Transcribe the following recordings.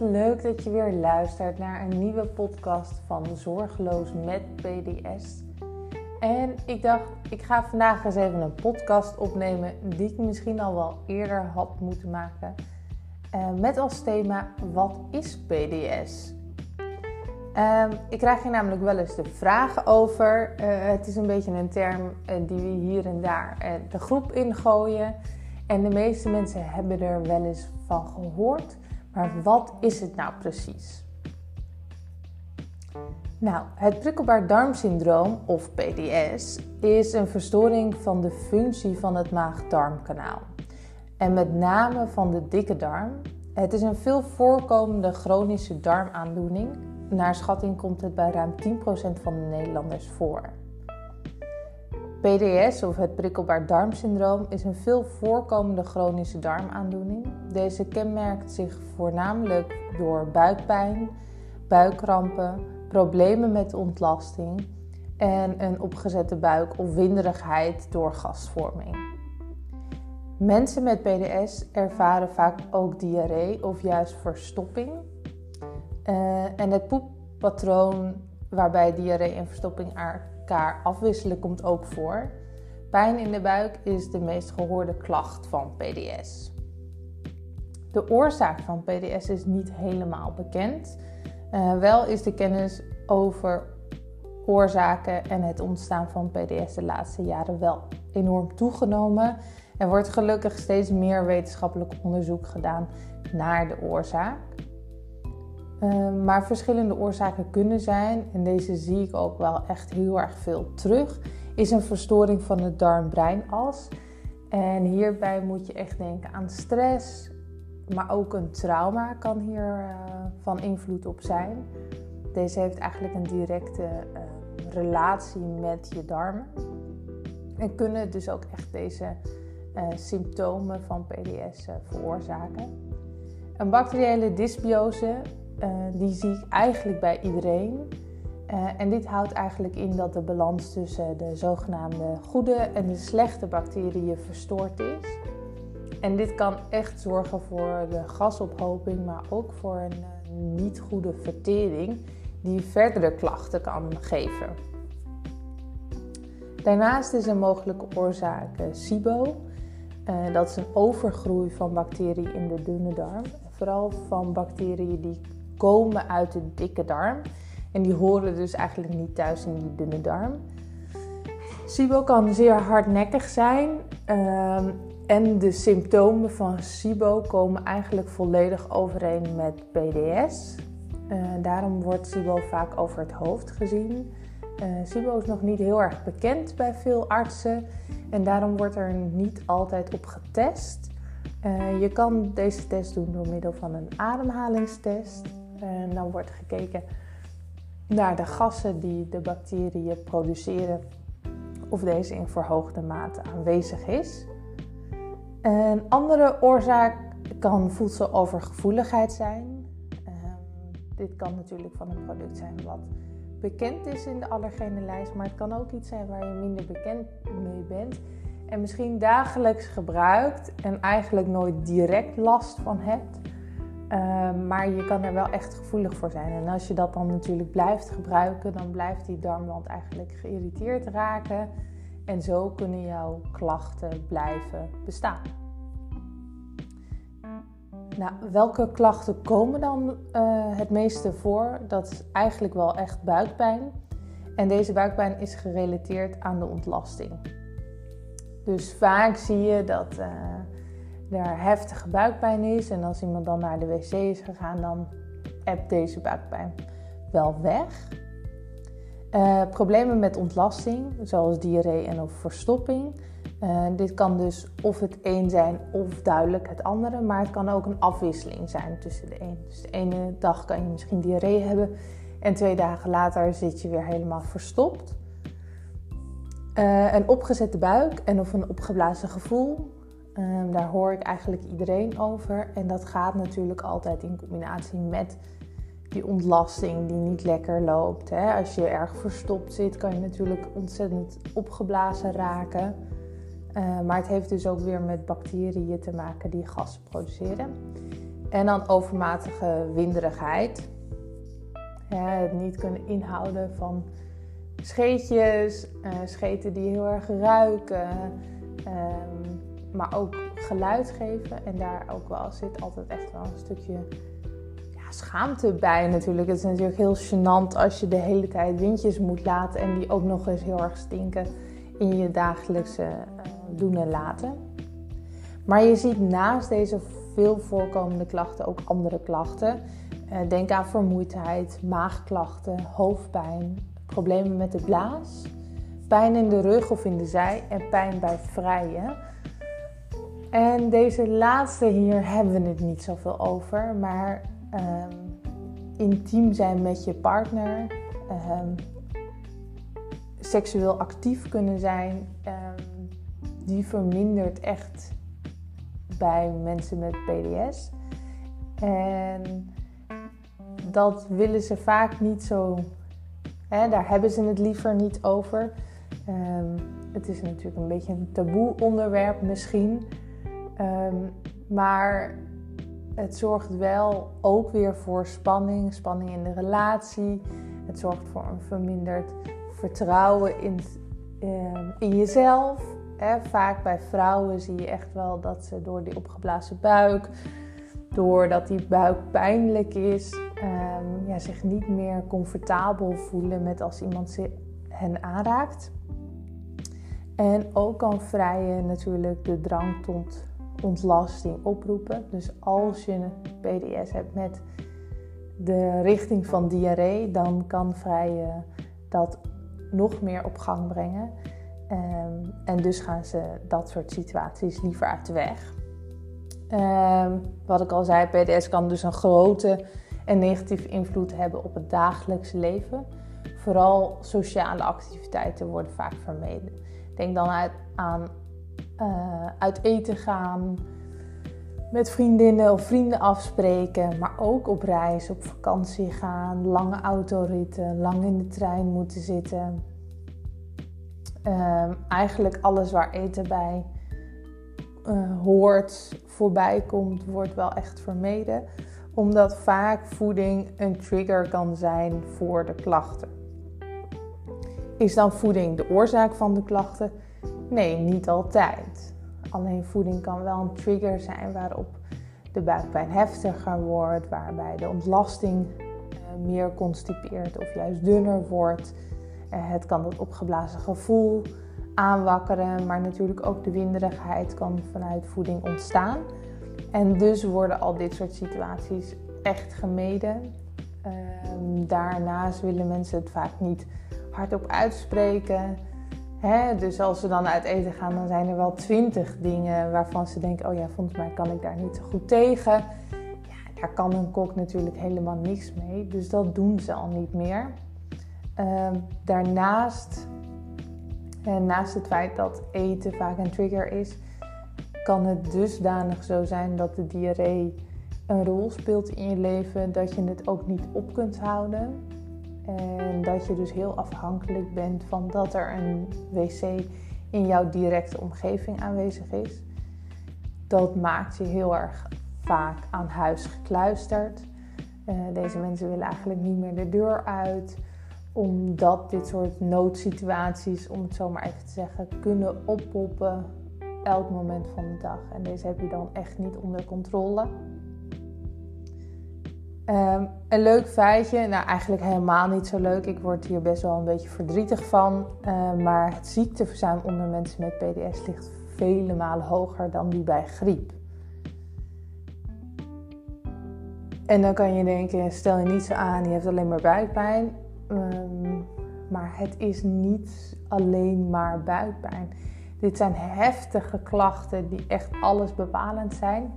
leuk dat je weer luistert naar een nieuwe podcast van Zorgeloos met PDS. En ik dacht, ik ga vandaag eens even een podcast opnemen die ik misschien al wel eerder had moeten maken. Uh, met als thema, wat is PDS? Um, ik krijg hier namelijk wel eens de vragen over. Uh, het is een beetje een term uh, die we hier en daar de groep ingooien. En de meeste mensen hebben er wel eens van gehoord. Maar wat is het nou precies? Nou, het prikkelbaar darmsyndroom of PDS is een verstoring van de functie van het maag-darmkanaal. En met name van de dikke darm. Het is een veel voorkomende chronische darmaandoening. Naar schatting komt het bij ruim 10% van de Nederlanders voor. PDS of het prikkelbaar darmsyndroom is een veel voorkomende chronische darmaandoening. Deze kenmerkt zich voornamelijk door buikpijn, buikkrampen, problemen met ontlasting en een opgezette buik of winderigheid door gasvorming. Mensen met PDS ervaren vaak ook diarree of juist verstopping. Uh, en het poeppatroon waarbij diarree en verstopping elkaar afwisselen komt ook voor. Pijn in de buik is de meest gehoorde klacht van PDS. De oorzaak van PDS is niet helemaal bekend. Uh, wel is de kennis over oorzaken en het ontstaan van PDS de laatste jaren wel enorm toegenomen. Er wordt gelukkig steeds meer wetenschappelijk onderzoek gedaan naar de oorzaak. Uh, maar verschillende oorzaken kunnen zijn, en deze zie ik ook wel echt heel erg veel terug, is een verstoring van de darm-breinas. En hierbij moet je echt denken aan stress, maar ook een trauma kan hier uh, van invloed op zijn. Deze heeft eigenlijk een directe uh, relatie met je darmen. En kunnen dus ook echt deze uh, symptomen van PDS veroorzaken. Een bacteriële dysbiose, die zie ik eigenlijk bij iedereen. en dit houdt eigenlijk in dat de balans tussen de zogenaamde goede en de slechte bacteriën verstoord is. En dit kan echt zorgen voor de gasophoping, maar ook voor een uh, niet goede vertering die verdere klachten kan geven. Daarnaast is een mogelijke oorzaak SIBO. Dat is een overgroei van bacteriën in de dunne darm. Vooral van bacteriën die komen uit de dikke darm. En die horen dus eigenlijk niet thuis in die dunne darm. SIBO kan zeer hardnekkig zijn uh, en de symptomen van SIBO komen eigenlijk volledig overeen met PDS. Uh, daarom wordt SIBO vaak over het hoofd gezien. Uh, SIBO is nog niet heel erg bekend bij veel artsen en daarom wordt er niet altijd op getest. Uh, je kan deze test doen door middel van een ademhalingstest. En dan wordt gekeken naar de gassen die de bacteriën produceren, of deze in verhoogde mate aanwezig is. Een andere oorzaak kan voedselovergevoeligheid zijn. Uh, dit kan natuurlijk van een product zijn wat bekend is in de allergenenlijst, maar het kan ook iets zijn waar je minder bekend mee bent en misschien dagelijks gebruikt en eigenlijk nooit direct last van hebt. Uh, maar je kan er wel echt gevoelig voor zijn. En als je dat dan natuurlijk blijft gebruiken, dan blijft die darmwand eigenlijk geïrriteerd raken. En zo kunnen jouw klachten blijven bestaan. Nou, welke klachten komen dan uh, het meeste voor? Dat is eigenlijk wel echt buikpijn. En deze buikpijn is gerelateerd aan de ontlasting. Dus vaak zie je dat uh, er heftige buikpijn is. En als iemand dan naar de wc is gegaan, dan hebt deze buikpijn wel weg. Uh, problemen met ontlasting, zoals diarree en of verstopping. Uh, dit kan dus of het een zijn of duidelijk het andere, maar het kan ook een afwisseling zijn tussen de een. Dus de ene dag kan je misschien diarree hebben en twee dagen later zit je weer helemaal verstopt. Uh, een opgezette buik en of een opgeblazen gevoel, uh, daar hoor ik eigenlijk iedereen over. En dat gaat natuurlijk altijd in combinatie met die ontlasting die niet lekker loopt. Hè. Als je erg verstopt zit, kan je natuurlijk ontzettend opgeblazen raken. Uh, maar het heeft dus ook weer met bacteriën te maken die gas produceren. En dan overmatige winderigheid. het niet kunnen inhouden van scheetjes, uh, scheten die heel erg ruiken, ehm, maar ook geluid geven. En daar ook wel zit altijd echt wel een stukje ja, schaamte bij natuurlijk. Het is natuurlijk heel gênant als je de hele tijd windjes moet laten en die ook nog eens heel erg stinken in je dagelijkse uh, doen en laten. Maar je ziet naast deze veel voorkomende klachten ook andere klachten. Uh, denk aan vermoeidheid, maagklachten, hoofdpijn, problemen met de blaas, pijn in de rug of in de zij en pijn bij vrijen. En deze laatste hier hebben we het niet zoveel over, maar um, intiem zijn met je partner, um, seksueel actief kunnen zijn, um, die vermindert echt bij mensen met PDS. En dat willen ze vaak niet zo Hè, daar hebben ze het liever niet over. Het is natuurlijk een beetje een taboe onderwerp misschien. Um, maar het zorgt wel ook weer voor spanning, spanning in de relatie. Het zorgt voor een verminderd vertrouwen in, um, jezelf. Hè, vaak bij vrouwen zie je echt wel dat ze door die opgeblazen buik, doordat die buik pijnlijk is, um, ja, zich niet meer comfortabel voelen met als iemand hen aanraakt. En ook kan vrijen natuurlijk de drang tot ontlasting oproepen. Dus als je een PDS hebt met de richting van diarree, dan kan vrijen dat nog meer op gang brengen. Um, en dus gaan ze dat soort situaties liever uit de weg. Um, wat ik al zei, PDS kan dus een grote en negatieve invloed hebben op het dagelijks leven. Vooral sociale activiteiten worden vaak vermeden. Denk dan aan uh, uit eten gaan, met vriendinnen of vrienden afspreken, maar ook op reis, op vakantie gaan, lange autoritten, lang in de trein moeten zitten. Uh, eigenlijk alles waar eten bij uh, hoort, voorbij komt, wordt wel echt vermeden omdat vaak voeding een trigger kan zijn voor de klachten. Is dan voeding de oorzaak van de klachten? Nee, niet altijd. Alleen voeding kan wel een trigger zijn waarop de buikpijn heftiger wordt, waarbij de ontlasting eh, meer constipeert of juist dunner wordt. Eh, het kan dat opgeblazen gevoel aanwakkeren, maar natuurlijk ook de winderigheid kan vanuit voeding ontstaan. En dus worden al dit soort situaties echt gemeden. Um, daarnaast willen mensen het vaak niet hardop uitspreken. Hè? Dus als ze dan uit eten gaan, dan zijn er wel twintig dingen waarvan ze denken: oh ja, volgens mij kan ik daar niet zo goed tegen. Ja, daar kan een kok natuurlijk helemaal niks mee. Dus dat doen ze al niet meer. Um, daarnaast, en naast het feit dat eten vaak een trigger is, kan het dusdanig zo zijn dat de diarree een rol speelt in je leven, dat je het ook niet op kunt houden. Dat je dus heel afhankelijk bent van dat er een wc in jouw directe omgeving aanwezig is. Dat maakt je heel erg vaak aan huis gekluisterd. Uh, deze mensen willen eigenlijk niet meer de deur uit, omdat dit soort noodsituaties, om het zo maar even te zeggen, kunnen oppoppen elk moment van de dag. En deze heb je dan echt niet onder controle. Um, een leuk feitje, nou eigenlijk helemaal niet zo leuk. Ik word hier best wel een beetje verdrietig van. Uh, maar het ziekteverzuim onder mensen met PDS ligt vele malen hoger dan die bij griep. En dan kan je denken, stel je niet zo aan, je hebt alleen maar buikpijn. Um, maar het is niet alleen maar buikpijn. Dit zijn heftige klachten die echt alles bepalend zijn.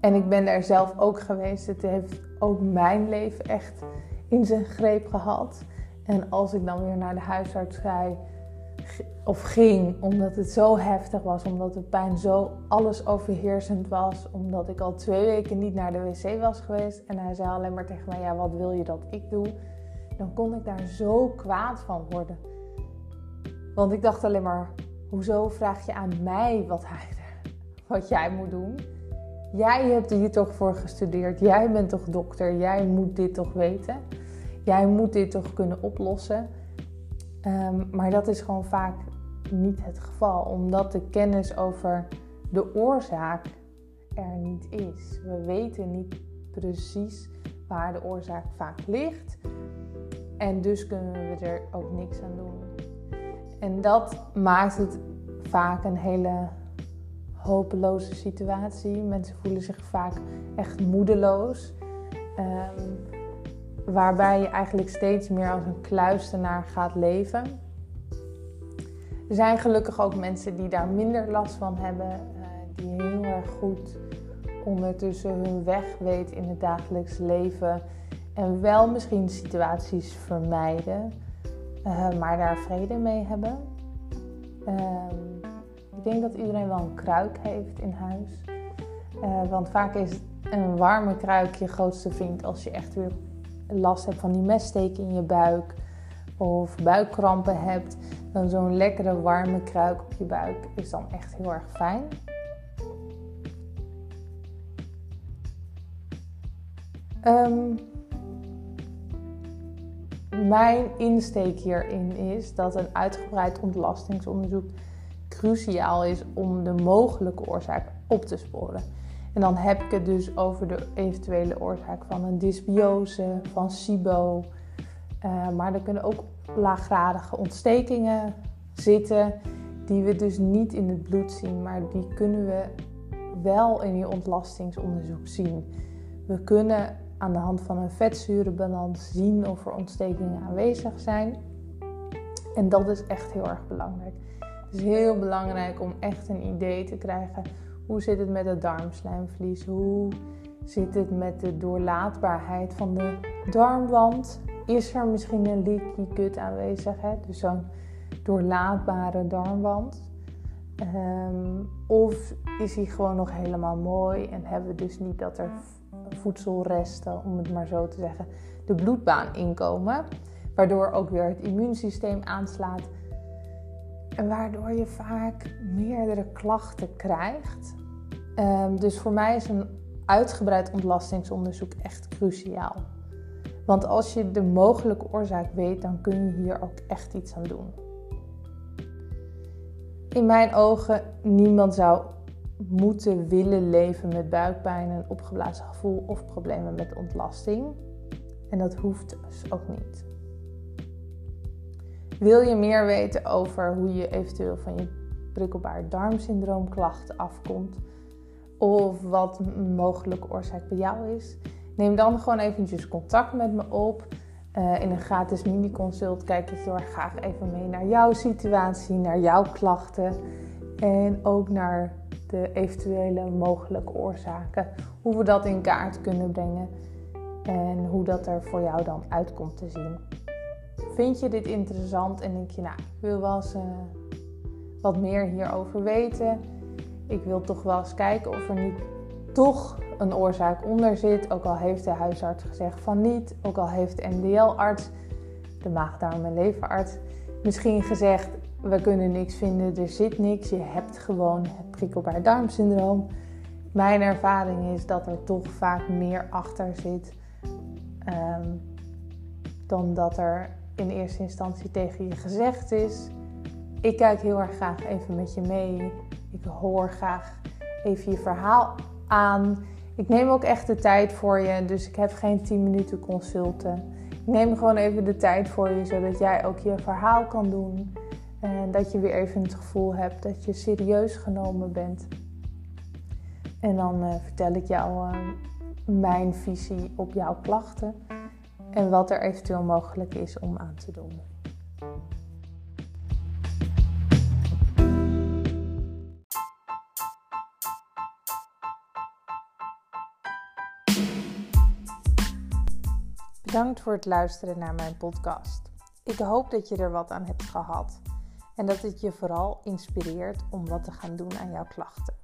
En ik ben daar zelf ook geweest. Het heeft ook mijn leven echt in zijn greep gehad. En als ik dan weer naar de huisarts ga, of ging, omdat het zo heftig was, omdat de pijn zo alles overheersend was, omdat ik al twee weken niet naar de wc was geweest en hij zei alleen maar tegen mij: Ja, wat wil je dat ik doe? Dan kon ik daar zo kwaad van worden. Want ik dacht alleen maar: hoezo vraag je aan mij wat, hij, wat jij moet doen? Jij hebt hier toch voor gestudeerd. Jij bent toch dokter. Jij moet dit toch weten. Jij moet dit toch kunnen oplossen. Ehm, maar dat is gewoon vaak niet het geval, omdat de kennis over de oorzaak er niet is. We weten niet precies waar de oorzaak vaak ligt. En dus kunnen we er ook niks aan doen. En dat maakt het vaak een hele hopeloze situatie. Mensen voelen zich vaak echt moedeloos. Um, waarbij je eigenlijk steeds meer als een kluistenaar gaat leven. Er zijn gelukkig ook mensen die daar minder last van hebben, uh, die heel erg goed ondertussen hun weg weten in het dagelijks leven en wel misschien situaties vermijden, uh, maar daar vrede mee hebben. Uh, ik denk dat iedereen wel een kruik heeft in huis. Uh, want vaak is een warme kruik je grootste vriend als je echt weer last hebt van die messteken in je buik of buikkrampen hebt, dan zo'n lekkere warme kruik op je buik is dan echt heel erg fijn. Um, mijn insteek hierin is dat een uitgebreid ontlastingsonderzoek cruciaal is om de mogelijke oorzaak op te sporen. En dan heb ik het dus over de eventuele oorzaak van een dysbiose, van SIBO. Uh, maar er kunnen ook laaggradige ontstekingen zitten, die we dus niet in het bloed zien, maar die kunnen we wel in je ontlastingsonderzoek zien. We kunnen aan de hand van een vetzurenbalans zien of er ontstekingen aanwezig zijn. En dat is echt heel erg belangrijk. Het is heel belangrijk om echt een idee te krijgen hoe zit het met het darmslijmvlies? Hoe zit het met de doorlaatbaarheid van de darmwand? Is er misschien een leaky gut aanwezig? Hè? Dus zo'n doorlaatbare darmwand. Um, of is hij gewoon nog helemaal mooi en hebben we dus niet dat er voedselresten, om het maar zo te zeggen, de bloedbaan inkomen. Waardoor ook weer het immuunsysteem aanslaat. En waardoor je vaak meerdere klachten krijgt. Um, dus voor mij is een uitgebreid ontlastingsonderzoek echt cruciaal. Want als je de mogelijke oorzaak weet, dan kun je hier ook echt iets aan doen. In mijn ogen, niemand zou moeten willen leven met buikpijn, een opgeblazen gevoel of problemen met ontlasting. En dat hoeft dus ook niet. Wil je meer weten over hoe je eventueel van je prikkelbaar darmsyndroom klachten afkomt? Of wat mogelijke oorzaak bij jou is? Neem dan gewoon eventjes contact met me op. Uh, in een gratis mini-consult kijk ik heel erg graag even mee naar jouw situatie, naar jouw klachten. En ook naar de eventuele mogelijke oorzaken. Hoe we dat in kaart kunnen brengen. En hoe dat er voor jou dan uitkomt te zien. Vind je dit interessant en denk je, nou, ik wil wel eens uh, wat meer hierover weten. Ik wil toch wel eens kijken of er niet toch een oorzaak onder zit. Ook al heeft de huisarts gezegd van niet. Ook al heeft de MDL-arts, de maagdarm- en leverarts, misschien gezegd: we kunnen niks vinden, er zit niks. Je hebt gewoon het prikkelbaar darmsyndroom. Mijn ervaring is dat er toch vaak meer achter zit um, dan dat er in eerste instantie tegen je gezegd is. Ik kijk heel erg graag even met je mee. Ik hoor graag even je verhaal aan. Ik neem ook echt de tijd voor je, dus ik heb geen 10 minuten consulten. Ik neem gewoon even de tijd voor je, zodat jij ook je verhaal kan doen. En dat je weer even het gevoel hebt dat je serieus genomen bent. En dan uh, vertel ik jou uh, mijn visie op jouw klachten en wat er eventueel mogelijk is om aan te doen. Bedankt voor het luisteren naar mijn podcast. Ik hoop dat je er wat aan hebt gehad en dat het je vooral inspireert om wat te gaan doen aan jouw klachten.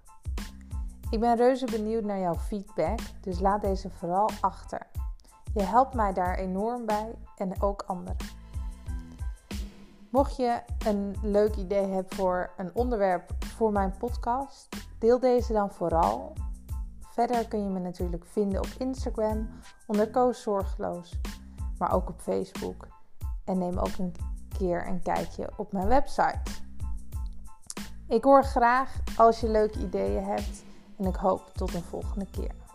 Ik ben reuze benieuwd naar jouw feedback, dus laat deze vooral achter. Je helpt mij daar enorm bij en ook anderen. Mocht je een leuk idee hebben voor een onderwerp voor mijn podcast, deel deze dan vooral Verder kun je me natuurlijk vinden op Instagram onder Koos Zorgeloos, maar ook op Facebook. En neem ook een keer een kijkje op mijn website. Ik hoor graag als je leuke ideeën hebt en ik hoop tot een volgende keer.